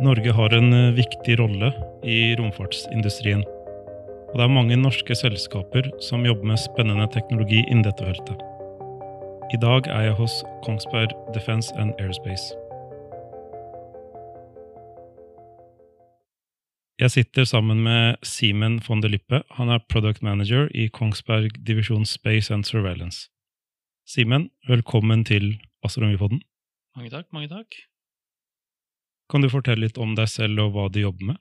Norge har en eh, viktig rolle i romfartsindustrien. Og det er mange norske selskaper som jobber med spennende teknologi innen dette feltet. I dag er jeg hos Kongsberg Defence and Airspace. Jeg sitter sammen med Simen von der Lippe. Han er product manager i Kongsberg divisjon Space and Surveillance. Simen, velkommen til Astronomipodden. Mange takk, mange takk. Kan du fortelle litt om deg selv og hva du jobber med?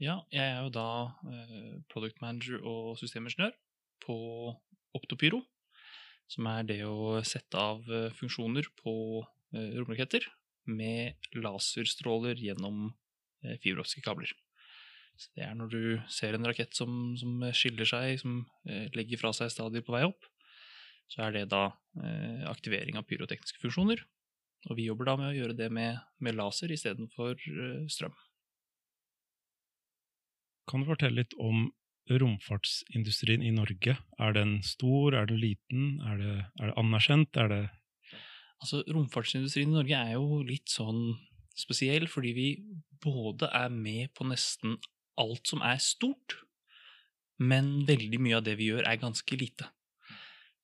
Ja, jeg er jo da eh, product manager og systemingeniør på Optopyro, som er det å sette av eh, funksjoner på eh, romraketter med laserstråler gjennom fiberoptiske kabler. Så det er når du ser en rakett som, som skiller seg, som eh, legger fra seg stadier på vei opp, så er det da eh, aktivering av pyrotekniske funksjoner. Og vi jobber da med å gjøre det med, med laser istedenfor uh, strøm. Kan du fortelle litt om romfartsindustrien i Norge? Er den stor, er den liten, er det, er det anerkjent, er det Altså, Romfartsindustrien i Norge er jo litt sånn spesiell, fordi vi både er med på nesten alt som er stort, men veldig mye av det vi gjør, er ganske lite.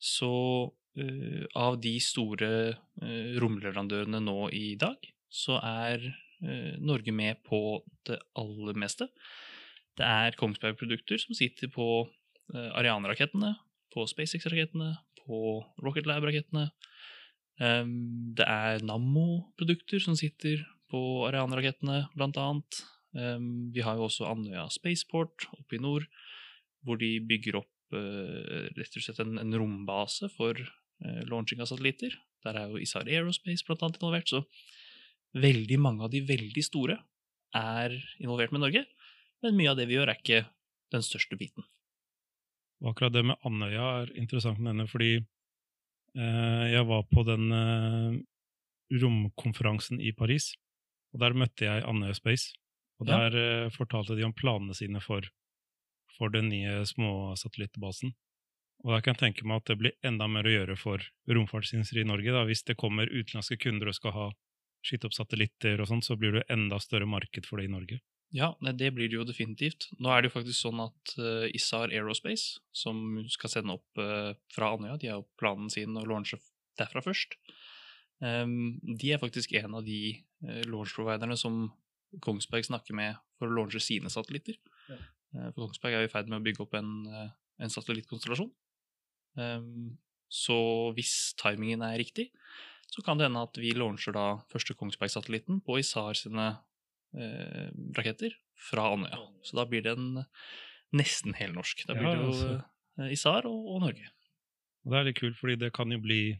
Så uh, av de store uh, romleverandørene nå i dag, så er uh, Norge med på det aller meste. Det er Kongsberg-produkter som sitter på Ariane-rakettene, på SpaceX-rakettene, på Rocket Lab-rakettene. Um, det er Nammo-produkter som sitter på Ariane-rakettene, blant annet. Um, vi har jo også Andøya Spaceport oppe i nord, hvor de bygger opp uh, rett og slett en, en rombase for uh, launching av satellitter. Der er jo Isar Aerospace blant annet involvert, så veldig mange av de veldig store er involvert med Norge. Men mye av det vi gjør, er ikke den største biten. Og akkurat det med Andøya er interessant å nevne, fordi eh, jeg var på den eh, romkonferansen i Paris, og der møtte jeg Andøya Space. Og Ja. der eh, fortalte de om planene sine for, for den nye småsatellittbasen. Og da kan jeg tenke meg at det blir enda mer å gjøre for romfartsindustri i Norge. Da. Hvis det kommer utenlandske kunder og skal ha skyte opp satellitter og sånt, så blir det enda større marked for det i Norge. Ja, nei, det blir det jo definitivt. Nå er det jo faktisk sånn at uh, Isar Aerospace, som skal sende opp uh, fra Andøya, de har jo planen sin å launche derfra først. Um, de er faktisk en av de uh, launch-providerne som Kongsberg snakker med for å launche sine satellitter. Ja. Eh, for Kongsberg er i ferd med å bygge opp en, eh, en satellittkonstellasjon. Um, så hvis timingen er riktig, så kan det hende at vi launcher da første Kongsberg-satellitten på Isar sine eh, raketter fra Andøya. Så da blir det en nesten helnorsk. Da blir Ja, det jo altså. eh, Isar og, og Norge. Og det er litt kult, fordi det kan jo bli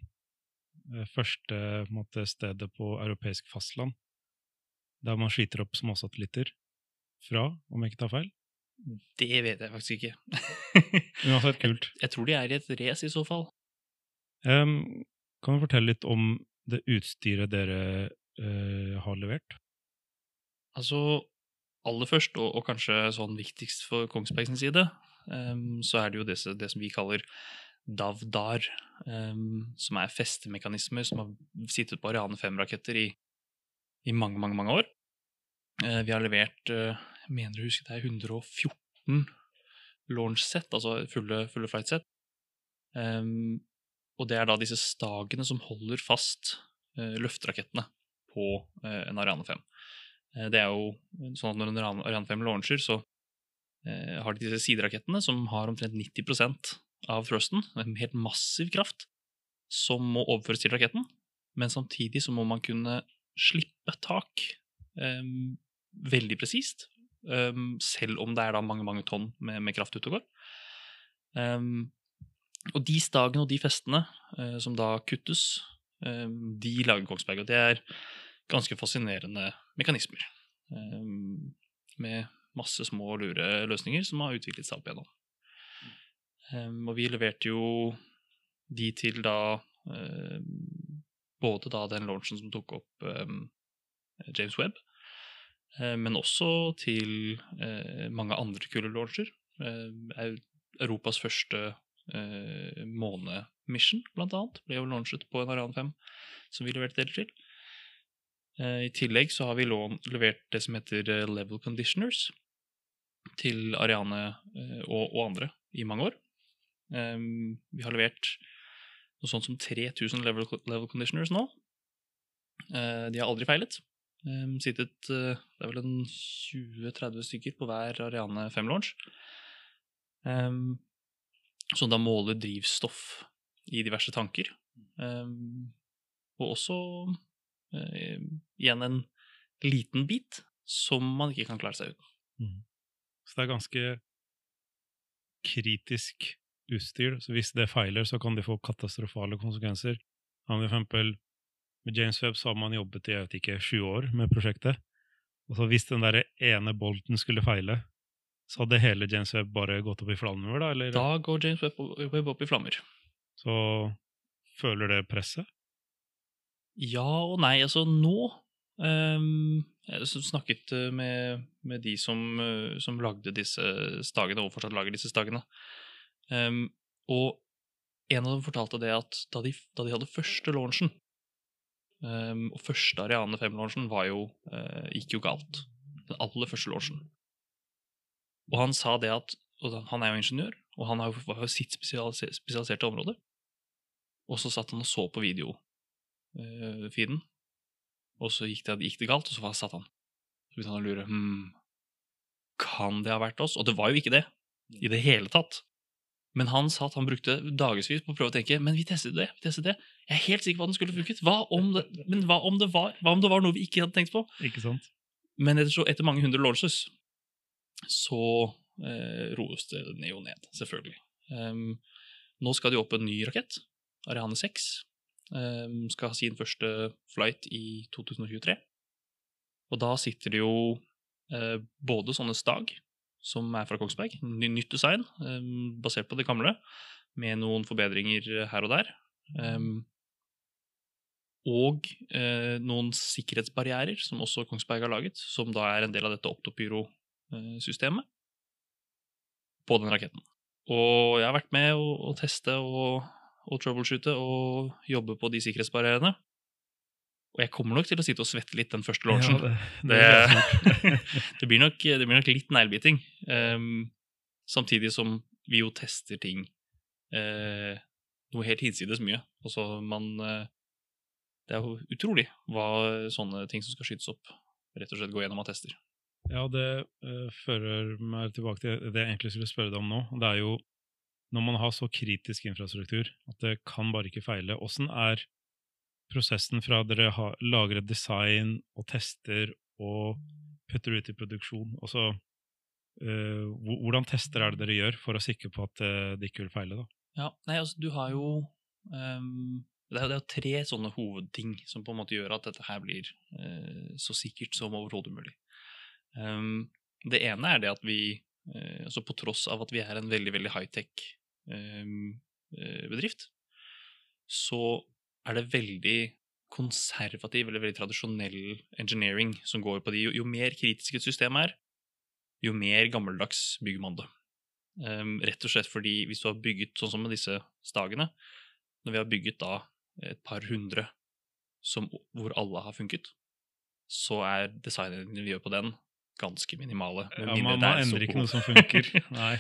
første måte, stedet på europeisk fastland der man skyter opp småsatellitter fra, om jeg ikke tar feil. Det vet jeg faktisk ikke. Uansett kult. Jeg tror de er i et race i så fall. Um, kan du fortelle litt om det utstyret dere uh, har levert? Altså, aller først, og, og kanskje sånn viktigst for Kongsberg sin side, um, så er det jo det, som- det som vi kaller DAVDAR, um, som er festemekanismer som har sittet på Ariane 5-raketter i, i mange, mange, mange år. Eh, vi har levert, eh, jeg mener å huske det er 114 launch-sett, altså fulle, fulle flight-sett. Em, og det er da disse stagene som holder fast eh, løfterakettene på eh, en Ariane 5. Eh, Det er jo sånn at når en Ariane- Ariane 5 launcher, så eh, har de disse siderakettene som har omtrent 90% av thrusten, en helt massiv kraft, som må overføres til raketten. Men samtidig så må man kunne slippe tak um, veldig presist, Um, selv om det er da mange, mange tonn med, med kraft ute og går. Um, og de stagene og de festene uh, som da kuttes, de lager Kongsberg. Og det er ganske fascinerende mekanismer. med masse små og lure løsninger som har utviklet seg opp igjennom. Og vi leverte jo de til da Både da den launchen som tok opp um, James Webb, uh, men også til uh, mange andre kule launcher. Uh, Eu- Europas første eh, måne, Mission, blant annet, ble jo launchet på en Ariane 5 som vi leverte deler til. I tillegg så har vi levert det som heter level conditioners til Ariane og, andre i mange år. Um, vi har levert noe sånt som 3000 level, level conditioners nå. Uh, de har aldri feilet. Um, sittet, uh, det er vel en 20-30 stykker på hver Ariane 5-launch. Um, som da måler drivstoff i diverse tanker. Um, og også uh, igjen en liten bit som man ikke kan klare seg uten. Mm. Så det er ganske kritisk utstyr. Så hvis det feiler, så kan det få katastrofale konsekvenser. For eksempel med James Webb så har man jobbet i jeg vet ikke, sju år med prosjektet. Og så hvis den der ene bolten skulle feile, så hadde hele James Webb bare gått opp i flammer? Da eller? Da går James Webb opp i flammer. Så føler det presset? Ja og nei. Altså nå um, Jeg snakket eh, med, med de som, eh, som, lagde disse stagene, og fortsatt lager disse stagene. Um, og en av dem fortalte det at da de, da de hadde første launchen um, Og første Ariane 5-launchen jo, uh, gikk jo galt. Den aller første launchen. Og han sa det at Han er jo ingeniør, og han har jo, har jo sitt spesialiserte, spesialiserte område. Og så satt han og så på videofeeden, uh, og så gikk det, gikk det, galt, og så satt han. Så begynte han å lure hm, Kan det ha vært oss? Og det var jo ikke det i det hele tatt. Men han sa at han brukte dagevis på å prøve å tenke men vi testet det. vi testet det. Jeg er helt sikker på at den skulle funket. Hva om det, men hva om det, var, hva om det var noe vi ikke hadde tenkt på? Ikke sant? Men etter, etter mange hundre launches så eh, roes det jo ned, selvfølgelig. Um, nå skal de opp en ny rakett, Ariane 6. Um, skal ha sin første flight i 2023. Og da sitter det jo eh, både sånne stag som er fra Kongsberg. Nytt design, um, basert på det gamle, med noen forbedringer her og der. Um, og uh, noen sikkerhetsbarrierer som også Kongsberg har laget, som da er en del av dette Optopyro-systemet på den raketten. Og jeg har vært med å, å teste og, og troubleshoote og jobbe på de sikkerhetsbarrierene. Og jeg kommer nok til å sitte og svette litt den første launchen. Ja, det, det, det, det, blir nok, det blir nok litt neglebiting. Um, samtidig som vi jo tester ting uh, noe helt hinsides mye. Altså, man uh, Det er jo utrolig hva sånne ting som skal skytes opp, rett og slett går gjennom av tester. Ja, det uh, fører meg tilbake til det jeg egentlig skulle spørre deg om nå. Det er jo når man har så kritisk infrastruktur at det kan bare ikke feile. Åssen er prosessen fra dere har, lager et design og tester og putter ut i produksjon? Altså, uh, hvordan tester er det dere gjør for å sikre på at uh, det ikke vil feile? da? Ja, nei, altså Du har jo um, det, er, det er tre sånne hovedting som på en måte gjør at dette her blir uh, så sikkert som overhodet mulig. Um, det ene er det at vi, altså på tross av at vi er en veldig veldig high-tech um, bedrift, så er det veldig konservativ eller veldig tradisjonell engineering som går på de. Jo, jo mer kritisk et system er, jo mer gammeldags bygger man det. Um, rett og slett fordi hvis du har bygget sånn som med disse stagene Når vi har bygget da et par hundre som, hvor alle har funket, så er designene vi gjør på den, ganske minimale. ja, man, man endrer ikke noe som funker. Nei.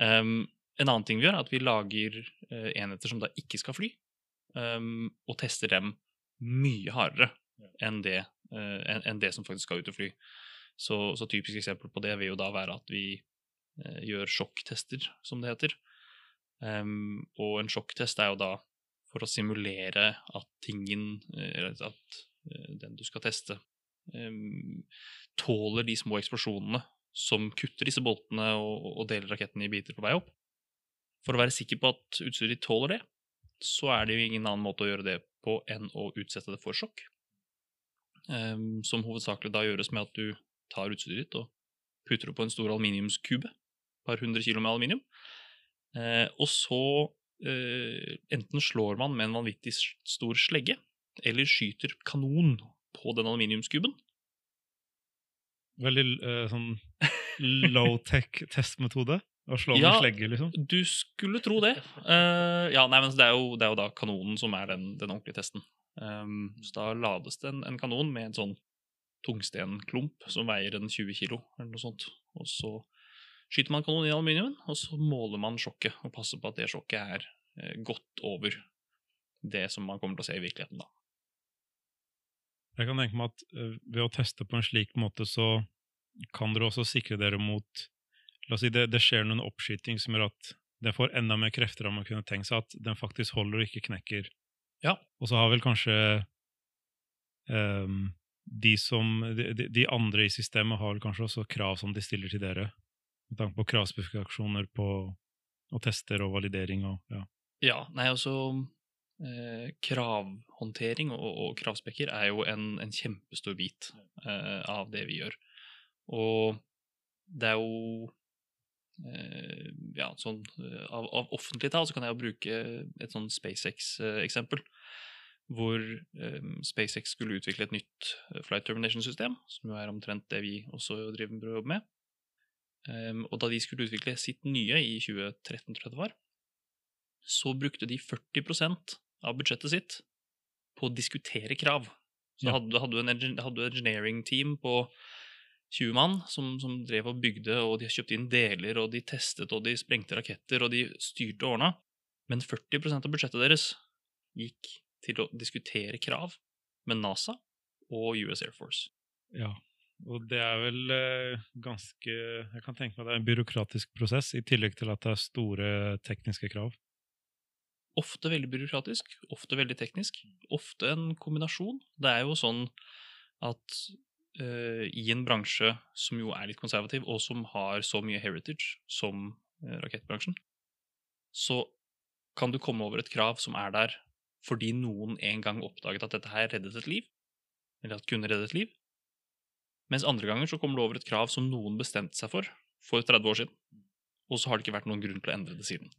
Um, en annen ting vi gjør, er at vi lager uh, enheter som da ikke skal fly um, og tester dem mye hardere enn det, uh, enn det som faktisk skal ut og fly. Så, så, typisk eksempel på det vil jo da være at vi uh, gjør sjokktester, som det heter. Um, og en sjokktest er jo da for å simulere at tingen, eller at den du skal teste, um, tåler de små eksplosjonene som kutter disse boltene og, og deler raketten i biter på vei opp. For å være sikker på at utstyret ditt tåler det, så er det jo ingen annen måte å gjøre det på enn å utsette det for sjokk. Um, som hovedsakelig da gjøres med at du tar utstyret ditt og putter det på en stor aluminiumskube. Et par hundre kilo med aluminium. Uh, og så uh, enten slår man med en vanvittig stor slegge, eller skyter kanon på den aluminiumskuben. Veldig uh, sånn low-tech testmetode. Og slå Ja. med slegge, liksom? Du skulle tro det. Uh, ja, nei, men det er, jo, det er jo da kanonen som er den, den ordentlige testen. Um, så da lades det en, en kanon med en sånn tungstenklump som veier en 20 kilo, eller noe sånt. Og så skyter man kanonen i aluminiumen, og så måler man sjokket og passer på at det sjokket er uh, godt over det som man kommer til å se i virkeligheten, da. Jeg kan tenke meg at eh, ved å teste på en slik måte, så kan dere også sikre dere mot si det, det skjer noen oppskyting som gjør at den får enda mer krefter enn man kunne tenkt seg, at den faktisk holder og ikke knekker. Ja. Og så har vel kanskje um, de som de, de- andre i systemet har vel kanskje også krav som de stiller til dere, med tanke på kravspesifikasjoner på og tester og validering og ja. Ja, nei, altså eh, Kravhåndtering og, og kravspekker er jo en, en kjempestor bit eh, av det vi gjør. Og det er jo Ja, sånn eh, av, av offentlig tall så kan jeg jo bruke et sånn SpaceX-eksempel. Hvor eh, SpaceX skulle utvikle et nytt eh, flight termination-system, som jo er omtrent det vi også driver med å jobbe med. Em, og da de skulle utvikle sitt nye i 2013, tror jeg det var, så brukte de 40% av budsjettet sitt på å diskutere krav. Så Ja. hadde, du en hadde du et engineering-team på 20 mann som, som drev og bygde, og de kjøpte inn deler, og de testet, og de sprengte raketter, og de styrte og ordna. Men 40 av budsjettet deres gikk til å diskutere krav med NASA og US Air Force. Ja, og det er vel eh, ganske Jeg kan tenke meg det er en byråkratisk prosess, i tillegg til at det er store tekniske krav. Ofte veldig byråkratisk, ofte veldig teknisk. Ofte en kombinasjon. Det er jo sånn at i en bransje som jo er litt konservativ, og som har så mye heritage som eh, rakettbransjen, så kan du komme over et krav som er der fordi noen en gang oppdaget at dette her reddet et liv, eller at kunne redde et liv. Mens andre ganger så kommer du over et krav som noen bestemte seg for for 30 år siden, og så har det ikke vært noen grunn til å endre det siden.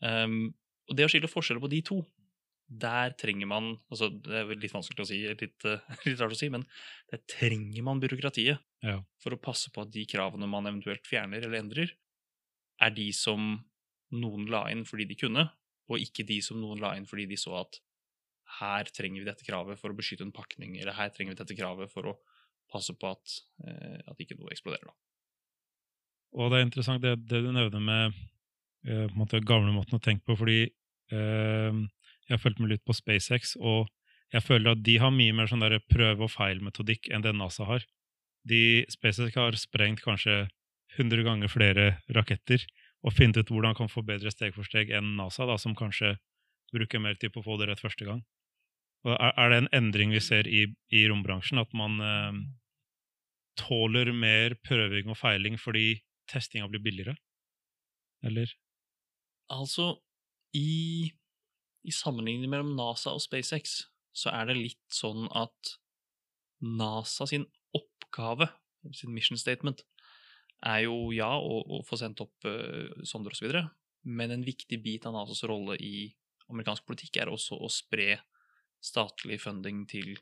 Um, og det å skille forskjeller på de to, der trenger man altså Det er litt vanskelig å si, litt, eh, litt rart å si, men der trenger man byråkratiet Ja. for å passe på at de kravene man eventuelt fjerner eller endrer, er de som noen la inn fordi de kunne, og ikke de som noen la inn fordi de så at her trenger vi dette kravet for å beskytte en pakning, eller her trenger vi dette kravet for å passe på at, eh, at ikke noe eksploderer. da. Og det er interessant det, det du nevner med eh, måte gamle måten å tenke på, fordi eh, jeg har fulgt med litt på SpaceX, og jeg føler at de har mye mer sånn der prøve- og feil-metodikk enn det NASA har. De, SpaceX har sprengt kanskje 100 ganger flere raketter og funnet ut hvordan man kan få bedre steg for steg enn NASA, da, som kanskje bruker mer tid på å få det rett første gang. Og er, det en endring vi ser i, i rombransjen, at man eh, tåler mer prøving og feiling fordi testinga blir billigere? Eller? Altså, i, i sammenligning mellom NASA og SpaceX, så er det litt sånn at NASA sin oppgave, sin mission statement, er jo ja å, å få sendt opp uh, sonder osv., men en viktig bit av NASAs rolle i amerikansk politikk er også å spre statlig funding til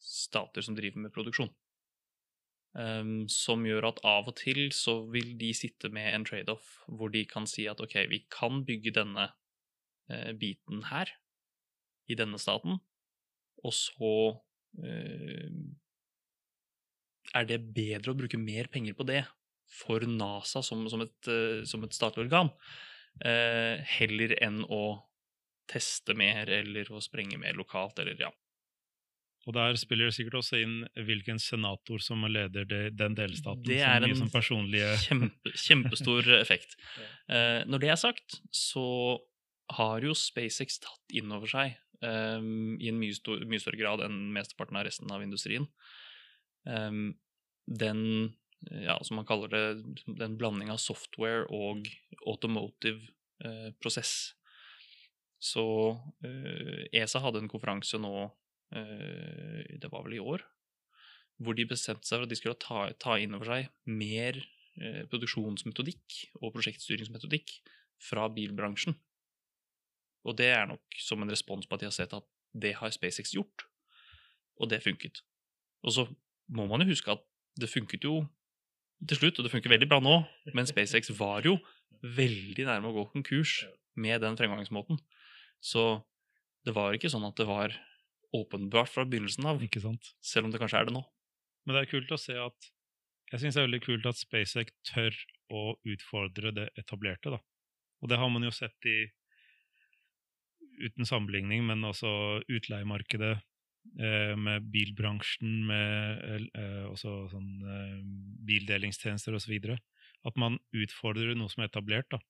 stater som driver med produksjon. Um, som gjør at av og til så vil de sitte med en trade-off hvor de kan si at ok, vi kan bygge denne biten her, i denne staten, og så eh, er det bedre å bruke mer penger på det for NASA som, som, et, eh, som et statlig organ, eh, heller enn å teste mer eller å sprenge mer lokalt, eller ja. Og der spiller det sikkert også inn hvilken senator som leder det, den delstaten. Det er en sånn personlige kjempe, kjempestor effekt. Eh, når det er sagt, så har jo SpaceX tatt inn over seg um, i en mye, stor, mye større grad enn mesteparten av resten av industrien Um, den, ja, som man kaller det, den blanding av software og automotive uh, prosess. Så uh, ESA hadde en konferanse nå uh, det var vel i år, hvor de bestemte seg for at de skulle ta, ta inn over seg mer eh, produksjonsmetodikk og prosjektstyringsmetodikk fra bilbransjen. Og det er nok som en respons på at de har sett at det har SpaceX gjort, og det funket. Og så må man jo huske at det funket jo til slutt, og det funker veldig bra nå, men SpaceX var jo veldig nærme å gå konkurs med den fremgangsmåten. Så det var ikke sånn at det var åpenbart fra begynnelsen av, Ikke sant? selv om det kanskje er det nå. Men det er kult å se at Jeg syns det er veldig kult at SpaceX tør å utfordre det etablerte, da. Og det har man jo sett i Uten sammenligning, men også utleiemarkedet eh, med bilbransjen, med eh, også sånn eh, bildelingstjenester osv. At man utfordrer noe som er etablert, da.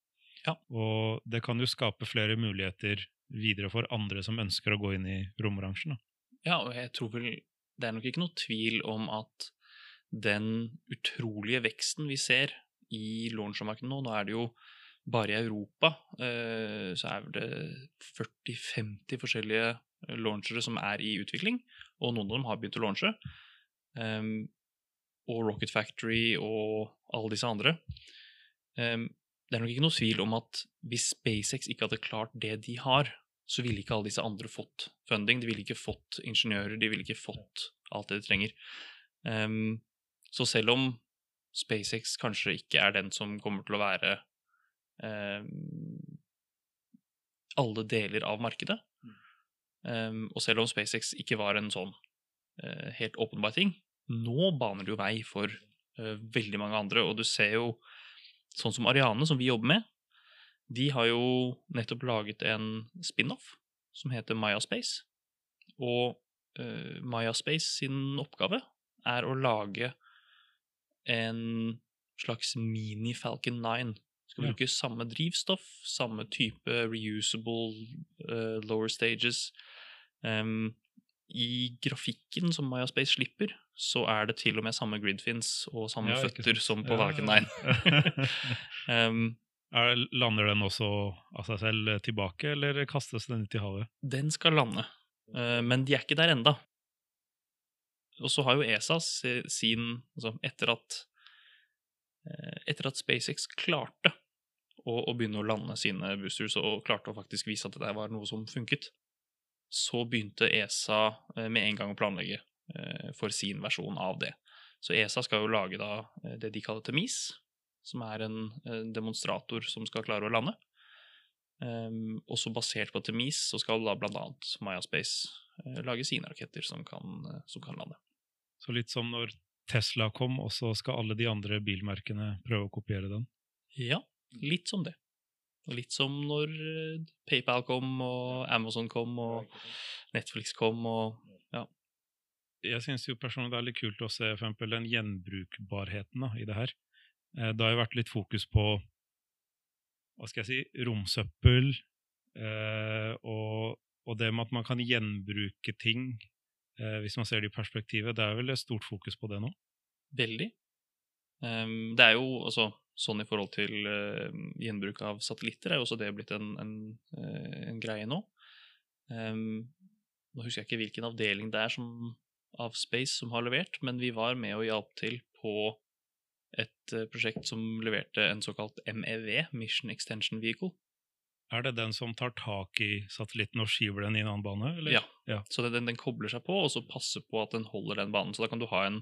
Ja. Og det kan jo skape flere muligheter videre for andre som ønsker å gå inn i rombransjen. da. Ja, og jeg tror vel Det er nok ikke noe tvil om at den utrolige veksten vi ser i launchermarkedet nå Nå er det jo bare i Europa eh, så er det 40-50 forskjellige launchere som er i utvikling, og noen av dem har begynt å launche. Ehm, og Rocket Factory og alle disse andre. Ehm, det er nok ikke noe tvil om at hvis SpaceX ikke hadde klart det de har, så ville ikke alle disse andre fått funding. De ville ikke fått ingeniører, de ville ikke fått alt det de trenger. Ehm, så selv om SpaceX kanskje ikke er den som kommer til å være alle deler av markedet, ehm, og selv om SpaceX ikke var en sånn eh, helt åpenbar ting, nå baner det jo vei for eh, veldig mange andre, og du ser jo sånn som Ariane, som vi jobber med, de har jo nettopp laget en spin-off som heter Mayaspace. Og uh, Mayaspace sin oppgave er å lage en slags mini-Falcon 9. Skal Ja. bruke samme drivstoff, samme type reusable uh, lower stages. Um, I grafikken som Mayaspace slipper, så er det til og med samme gridfins og samme Ja, føtter som på Ja, Falcon ja, 9. Em, Er, lander den også av seg selv tilbake, eller kastes den ut i havet? Den skal lande, uh, men de er ikke der enda. Og så har jo ESA sin altså Etter at eh, Etter at SpaceX klarte å, og begynne å lande sine boosters og klarte å faktisk vise at det var noe som funket, så begynte ESA eh, med en gang å planlegge eh, for sin versjon av det. Så ESA skal jo lage da eh, det de kaller Temis, som er en, demonstrator som skal klare å lande. Um, også basert på Temis så skal da annet Mayaspace uh, lage sine raketter som kan, som kan lande. Så litt som når Tesla kom, og så skal alle de andre bilmerkene prøve å kopiere den. Ja, litt som det. Litt som når eh, PayPal kom, og Amazon kom, og Netflix kom, og ja. Jeg syns jo personlig det er litt kult å se for eksempel den gjenbrukbarheten da, i det her. Eh, Det har jo vært litt fokus på hva skal jeg si, romsøppel, eh, og, og det med at man kan gjenbruke ting, eh, hvis man ser det i perspektivet. Det er vel et stort fokus på det nå? Veldig. Um, det er jo også sånn i forhold til uh, gjenbruk av satellitter, er jo også det blitt en, en, eh, en greie nå. Um, nå husker jeg ikke hvilken avdeling det er som, av Space som har levert, men vi var med og hjalp til på et uh, prosjekt som leverte en såkalt MEV, Mission Extension Vehicle. Er det den som tar tak i satellitten og skyver den i en annen bane? Eller? Ja. Ja. Så den, den kobler seg på, og så passer på at den holder den banen. Så da kan du ha en,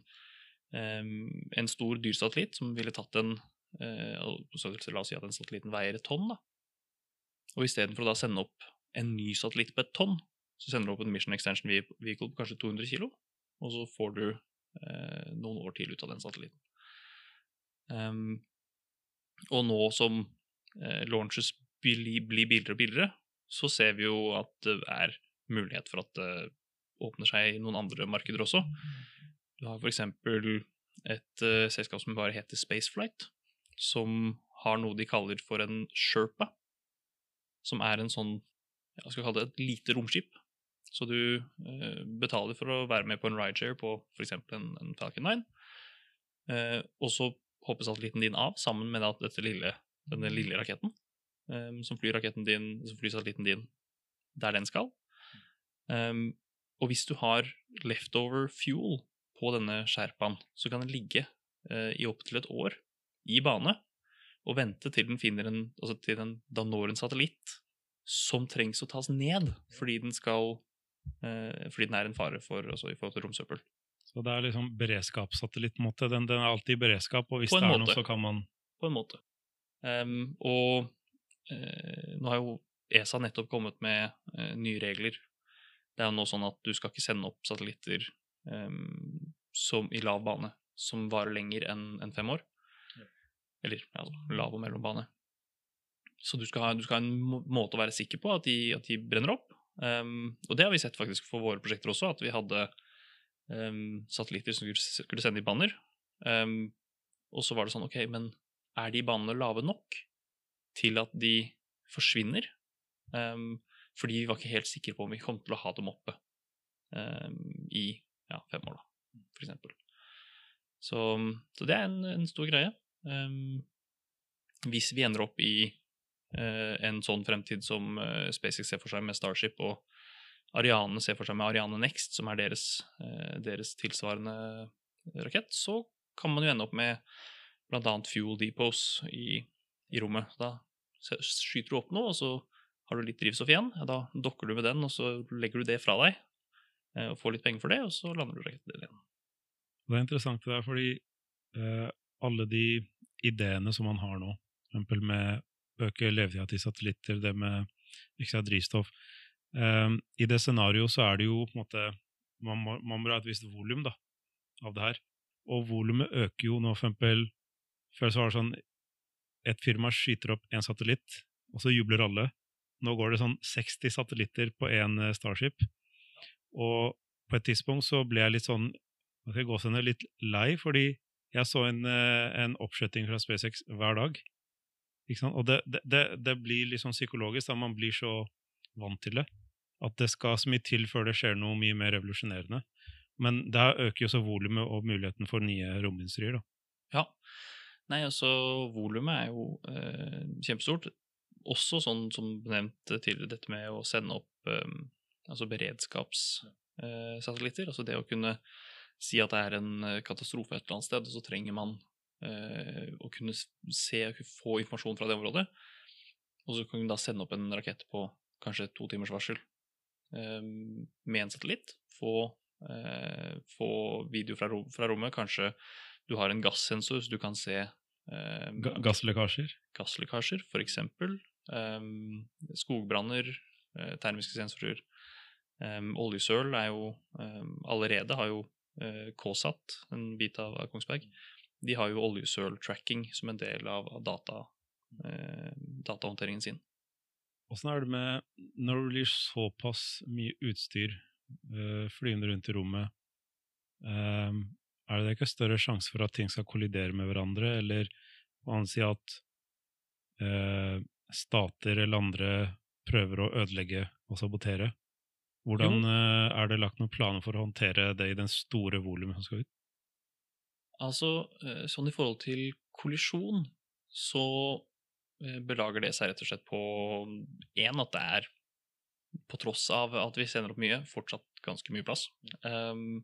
um, en stor dyrsatellitt som ville tatt en så La oss si at den satellitten veier et tonn, da. Og istedenfor å da sende opp en ny satellitt på et tonn, så sender du opp en Mission Extension Vehicle på kanskje 200 kilo, og så får du eh, noen år til ut av den satellitten. Um, og nå som eh, launches blir, blir billigere og billigere, så ser vi jo at det er mulighet for at det åpner seg i noen andre markeder også. Du har eksempel et eh, selskap som bare heter Spaceflight, som har noe de kaller for en Sherpa, som er en sånn, jeg skal kalle det et lite romskip. Så du eh, betaler for å være med på en rideshare på f.eks. En, en Falcon 9, eh, og så hopper satellitten din av sammen med lille, denne lille raketten, eh, som flyr raketten din, som flyr satellitten din der den skal. Um, og hvis du har leftover fuel på denne sherpaen, så kan den ligge uh, i opptil et år i bane og vente til den finner en altså til den da når en satellitt som trengs å tas ned fordi den skal eh, fordi den er en fare for, altså i forhold til romsøppel. Så det er liksom beredskapssatellitt, på en måte. Den, den er alltid i beredskap, og hvis det er måte. noe, så kan man På en måte. Um, og eh, nå har jo ESA nettopp kommet med eh, nye regler. Det er jo nå sånn at du skal ikke sende opp satellitter um, som, i lav bane som varer lenger enn enn fem år. Eller altså, lav og mellombane. Så du skal, ha, du skal ha en måte å være sikker på at de, at de brenner opp. Um, og det har vi sett faktisk for våre prosjekter også, at vi hadde um, satellitter som skulle sende i banner. Um, og så var det sånn, ok, men er de banene lave nok til at de forsvinner? Fordi vi var ikke helt sikre på om vi kom til å ha dem oppe i ja, fem år, da, for eksempel. Så, så det er en, en stor greie. Um, hvis vi ender opp i uh, en sånn fremtid som uh, SpaceX ser for seg med Starship, og Ariane ser for seg med Ariane Next, som er deres, uh, deres tilsvarende rakett, så kan man jo ende opp med bl.a. fuel depots i, i rommet. Da skyter du opp noe, og så har du litt drivstoff igjen. Da dokker du med den, og så legger du det fra deg, og får litt penger for det, og så lander du raketten igjen. Det er interessant det der, fordi alle de ideene som man har nå, eksempel med øke levetida til satellitter, det med ekstra drivstoff um, I det scenarioet så er det jo på en måte Man må, man må ha et visst volum av det her. Og volumet øker jo nå, eksempel Før så var det sånn Et firma skyter opp én satellitt, og så jubler alle. Nå går det sånn 60 satellitter på én eh, Starship. Og på et tidspunkt så ble jeg litt sånn jeg gå ned litt lei, fordi jeg så en, eh, en oppskjøtting fra SpaceX hver dag. Og det, det, det, blir litt sånn psykologisk, da man blir så vant til det. At det skal så mye til før det skjer noe mye mer revolusjonerende. Men der øker jo så volumet og muligheten for nye romindustrier. da. Ja. Nei, altså, volumet er jo eh, kjempestort. Også sånn som nevnt tidligere, dette med å sende opp eh, altså beredskapssatellitter. altså det å kunne si at det er en eh, katastrofe et eller annet sted, og så trenger man eh, å kunne se og få informasjon fra det området. Og så kan du da sende opp en rakett på kanskje to timers varsel eh, med en satellitt. Få, eh, få video fra, fra rommet. Kanskje du har en gassensor, så du kan se eh, Ga gasslekkasjer. gasslekkasjer, f.eks. Um, skogbranner, eh, termiske sensorer. Um, oljesøl er jo um, allerede har jo KSAT, en bit av, Kongsberg, de har jo oljesøl-tracking som en del av, data, eh, datahåndteringen sin. Åssen er det med når det blir såpass mye utstyr uh, flyende rundt i rommet? er det ikke større sjanse for at ting skal kollidere med hverandre, eller på annen side at eh, stater eller andre prøver å ødelegge og sabotere? Hvordan jo. er det lagt noen planer for å håndtere det i den store volumet som skal ut? Altså, eh, sånn i forhold til kollisjon, så eh, belager det seg rett og slett på én at det er, på tross av at vi sender opp mye, fortsatt ganske mye plass. Um,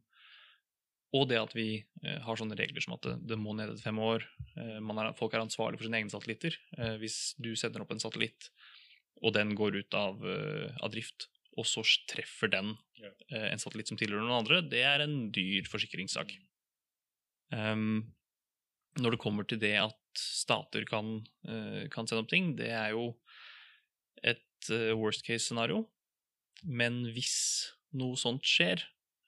og det at vi eh, har sånne regler som at det, det må ned etter fem år. Eh, man er, folk er ansvarlig for sine egne satellitter. Eh, hvis du sender opp en satellitt, og den går ut av, eh, av drift, og så treffer den eh, en satellitt som tilhører noen andre, det er en dyr forsikringssak. Um, når det kommer til det at stater kan, eh, kan sende opp ting, det er jo et eh, worst case-scenario. Men hvis noe sånt skjer,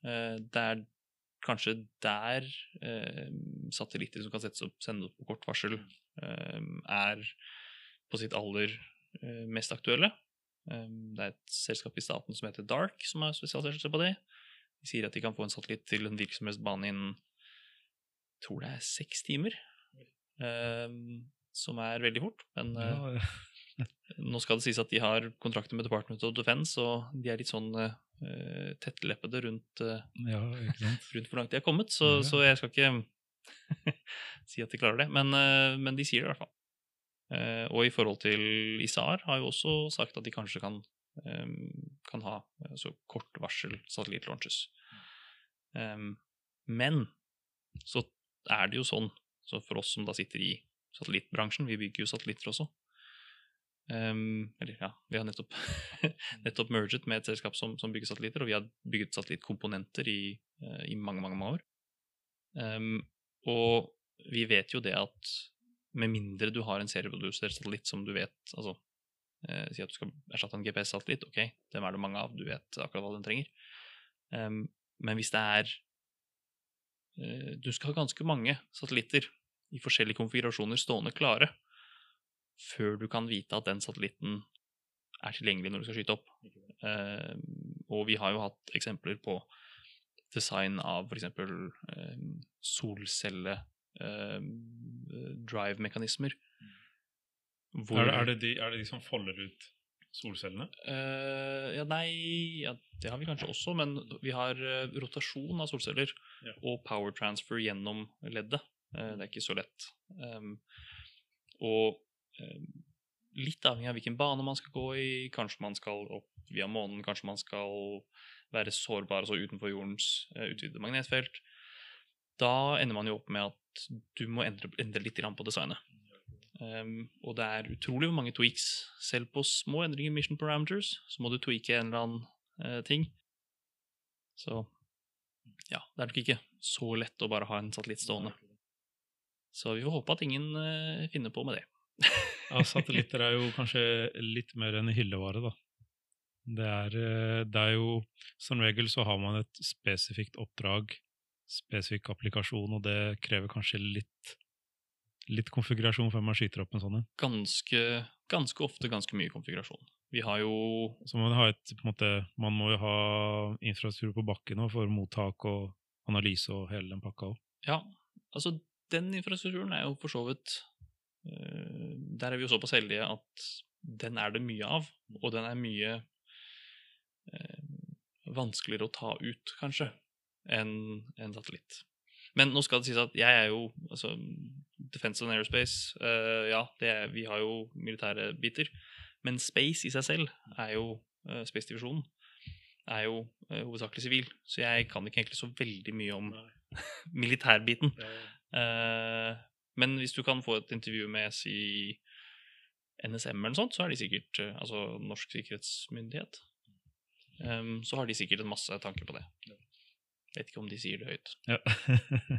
eh, det er kanskje der eh, satellitter som kan settes opp, sendes opp på kort varsel, eh, er på sitt aller eh, mest aktuelle. Eh, det er et selskap i staten som heter Dark, som har spesialisert seg på det. De sier at de kan få en satellitt til en virksomhetsbane innen jeg tror det er seks timer. Um, som er veldig fort. Men eh, Ja, nå skal det sies at de har kontrakter med Department of Defense, og de er litt sånn uh, tettleppede rundt, uh, ja, rundt hvor langt de har kommet, så, Ja. så jeg skal ikke si at de klarer det. Men, uh, men de sier det i hvert fall. Eh, og i forhold til ISAR har jo også sagt at de kanskje kan, eh, kan ha altså kort varsel satellittlaunches. Men så er det jo sånn, så for oss som da sitter i satellittbransjen, vi bygger jo satellitter også. Eller ja, vi har nettopp, nettopp merget med et selskap som, som bygger satellitter, og vi har bygget satellittkomponenter i, i mange, mange, år. Og vi vet jo det at med mindre du har en serieprodusert satellitt som du vet altså, eh, Si at du skal erstatte en GPS-satellitt. Ok, dem er det mange av, du vet akkurat hva den trenger. Um, men hvis det er eh, Du skal ha ganske mange satellitter i forskjellige konfigurasjoner stående klare før du kan vite at den satellitten er tilgjengelig når du skal skyte opp. Eh, og vi har jo hatt eksempler på design av f.eks. Eh, solcelle eh, drive-mekanismer. Er, er, det de, er det de som folder ut solcellene? Uh, ja, nei ja, Det har vi kanskje også, men vi har uh, rotasjon av solceller Ja. og power transfer gjennom leddet. Uh, det er ikke så lett. Um, og um, litt avhengig av hvilken bane man skal gå i, kanskje man skal opp via månen, kanskje man skal være sårbar altså utenfor jordens uh, utvidede magnetfelt, da ender man jo opp med at du må endre, endre litt på designet. Um, og det er utrolig mange tweaks. Selv på små endringer i mission parameters så må du tweake en eller annen uh, ting. Så ja, det er nok ikke så lett å bare ha en satellitt stående. Så vi får håpe at ingen uh, finner på med det. Ja, satellitter er jo kanskje litt mer enn hyllevare, da. Det er, eh, det er jo Som regel så har man et spesifikt oppdrag, spesifikk applikasjon, og det krever kanskje litt, litt konfigurasjon før man skyter opp en sånn en. Ganske, ganske ofte ganske mye konfigurasjon. Vi har jo Så man, har et, måte, man må jo ha infrastruktur på bakken også for mottak og analyse og hele den pakka òg. Ja, altså den infrastrukturen er jo for så vidt eh, Der er vi jo såpass heldige at den er det mye av, og den er mye eh, vanskeligere å ta ut, kanskje, enn en satellitt. Men nå skal det sies at jeg er jo altså, Defense and Aerospace uh, Ja, det er, vi har jo militære biter. Men space i seg selv er jo uh, Space Divisjonen er jo uh, hovedsakelig sivil. Så jeg kan ikke egentlig så veldig mye om militærbiten. Uh, men hvis du kan få et intervju med si NSM eller noe sånt, så er de sikkert eh, Altså Norsk sikkerhetsmyndighet. Um, så har de sikkert en masse tanker på det. Vet ikke om de sier det høyt. Ja.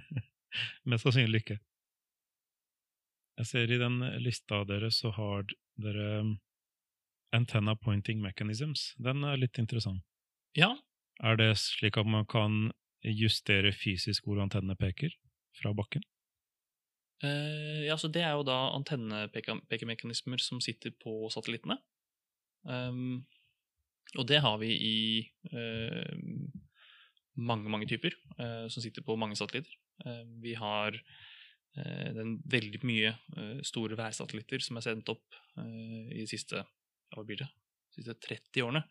Mest sannsynlig ikke. Jeg ser i den lista deres så har dere um, antenna pointing mechanisms. Den er litt interessant. Ja, Er det slik at man kan justere fysisk hvor antennene peker fra bakken? Uh, ja, så det er jo da antennepekemekanismer som sitter på satellittene. Um, og det har vi i eh, mange, mange typer eh, som sitter på mange satellitter. Ehm, vi har eh, veldig mye eh, store værsatellitter som er sendt opp eh, i de siste, det? De siste 30 årene,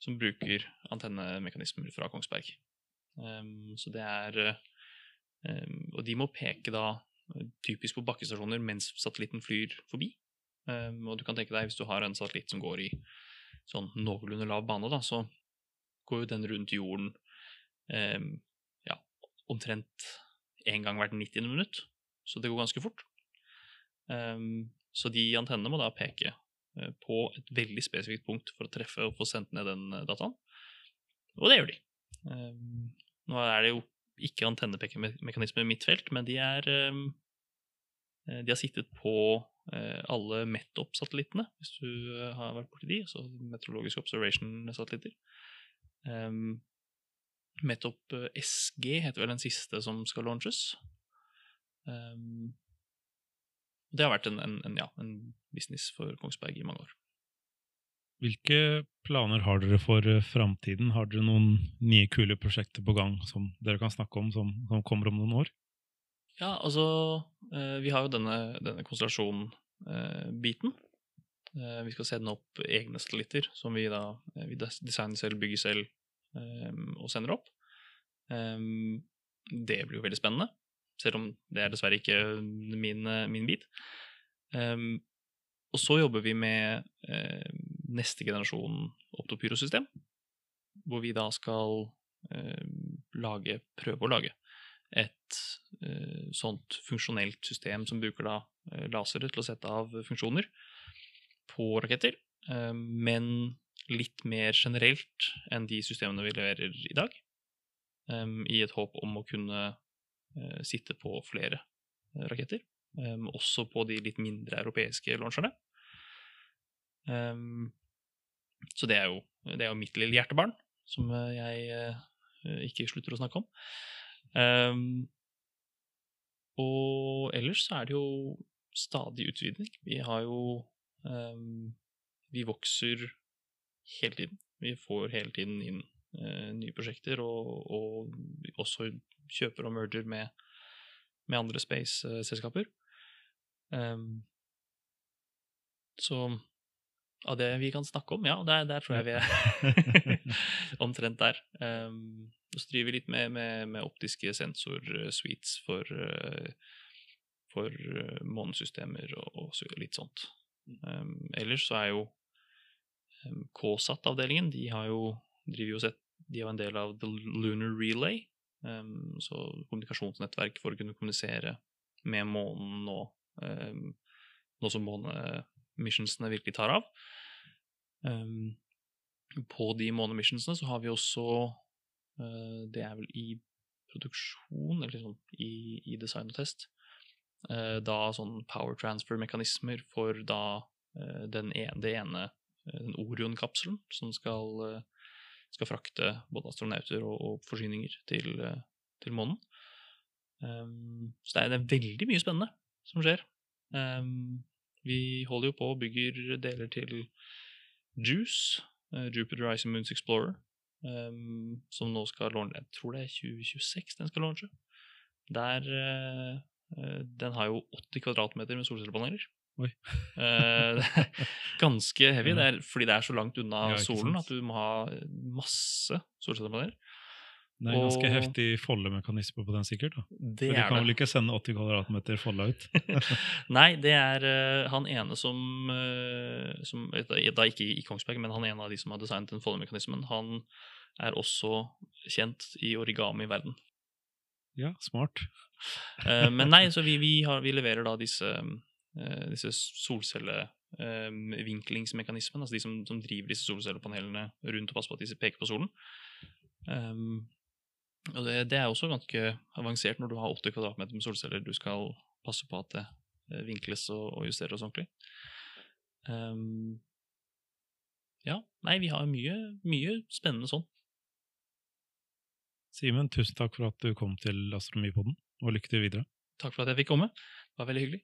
som bruker antennemekanismer fra Kongsberg. Så det er eh, Og de må peke da typisk på bakkestasjoner mens satellitten flyr forbi. Og du kan tenke deg, hvis du har en satellitt som går i sånn noenlunde lav bane, da, så går jo den rundt jorden ja, omtrent én gang hvert 90. minutt. Så det går ganske fort. Um, så de antennene må da peke uh, på et veldig spesifikt punkt for å treffe og få sendt ned den uh, dataen. Og det gjør de. Um, nå er det jo ikke antennepekemekanismer i mitt felt, men de er eh, De har sittet på eh, alle METOP-satellittene, hvis du eh, har vært borti de, altså Meteorologisk Observation-satellitter. METOP eh, SG heter vel den siste som skal launches. Um, det har vært en, en, en, ja, en business for Kongsberg i mange år. Hvilke planer har dere for eh, framtiden? Har dere noen nye, kule prosjekter på gang som dere kan snakke om, som, som kommer om noen år? Ja, altså eh, Vi har jo denne, denne konstellasjon-biten. Vi skal sende opp egne satellitter som vi da vi designer selv, bygger selv eh, og sender opp. Eh, det blir jo veldig spennende, selv om det er dessverre ikke min, eh, min bit. Eh, og så jobber vi med eh, neste generasjon optopyrosystem, hvor vi da skal eh, lage, prøve å lage et eh, sånt funksjonelt system som bruker da eh, lasere til å sette av funksjoner på raketter, men litt mer generelt enn de systemene vi leverer i dag, um, i et håp om å kunne uh, sitte på flere eh, raketter. um, også på de litt mindre europeiske launcherne. Um, så det er, jo, det er jo mitt lille hjertebarn, som eh, jeg uh, ikke slutter å snakke om. Um, og ellers så er det jo stadig utvidning. Vi har jo Vi vokser hele tiden. Vi får hele tiden inn eh, nye prosjekter, og, og også kjøper og merger med, med andre space-selskaper. Um, så av det vi kan snakke om, ja, der, der tror jeg vi er omtrent der. Um, så driver vi litt med, med, med optiske sensorsuites for, for månesystemer og, og litt sånt. Um, ellers så er jo KSAT-avdelingen De har jo jo sett, de er en del av The Lunar Relay, um, så kommunikasjonsnettverk for å kunne kommunisere med månen nå, um, nå som månemissionsene virkelig tar av. Um, på de månemissionsene så har vi også uh, Det er vel i produksjon, eller sånn i, i design og test, uh, da sånn power transfer-mekanismer for da uh, den ene, det ene den Orion-kapselen som skal, skal, frakte både astronauter og, og forsyninger til, til månen. Um, så det er, det er, veldig mye spennende som skjer. Um, vi holder jo på og bygger deler til Juice, uh, Jupiter and Moons Explorer, um, som nå skal launche Jeg tror det er 2026 den skal launche. Der uh, Den har jo 80 kvadratmeter med solcellepaneler. Uh, ganske heavy. Det er fordi det er så langt unna ja, solen at du må ha masse solcellepaneler. Det er en ganske og, heftig foldemekanisme på den, sikkert? da. Det For de kan vel ikke sende 80 kvadratmeter folda ut? Nei, det er uh, han ene som, uh, som, Da ikke i Kongsberg, men han ene av de som har designet den foldemekanismen. Han er også kjent i origami-verden. Ja, smart. uh, men nei, så vi, vi, har, vi leverer da disse, disse solcellevinklingsmekanismene, altså de som, som, driver disse solcellepanelene rundt og passer på at disse peker på solen. Um, og det, det, er også ganske avansert når du har 80 kvadratmeter med solceller. Du skal passe på at det eh, vinkles og, og justeres ordentlig. Um, ja, nei, vi har mye, mye spennende sånn. Simen, tusen takk for at du kom til Astronomipodden, og lykke til videre. Takk for at jeg fikk komme. Det var veldig hyggelig.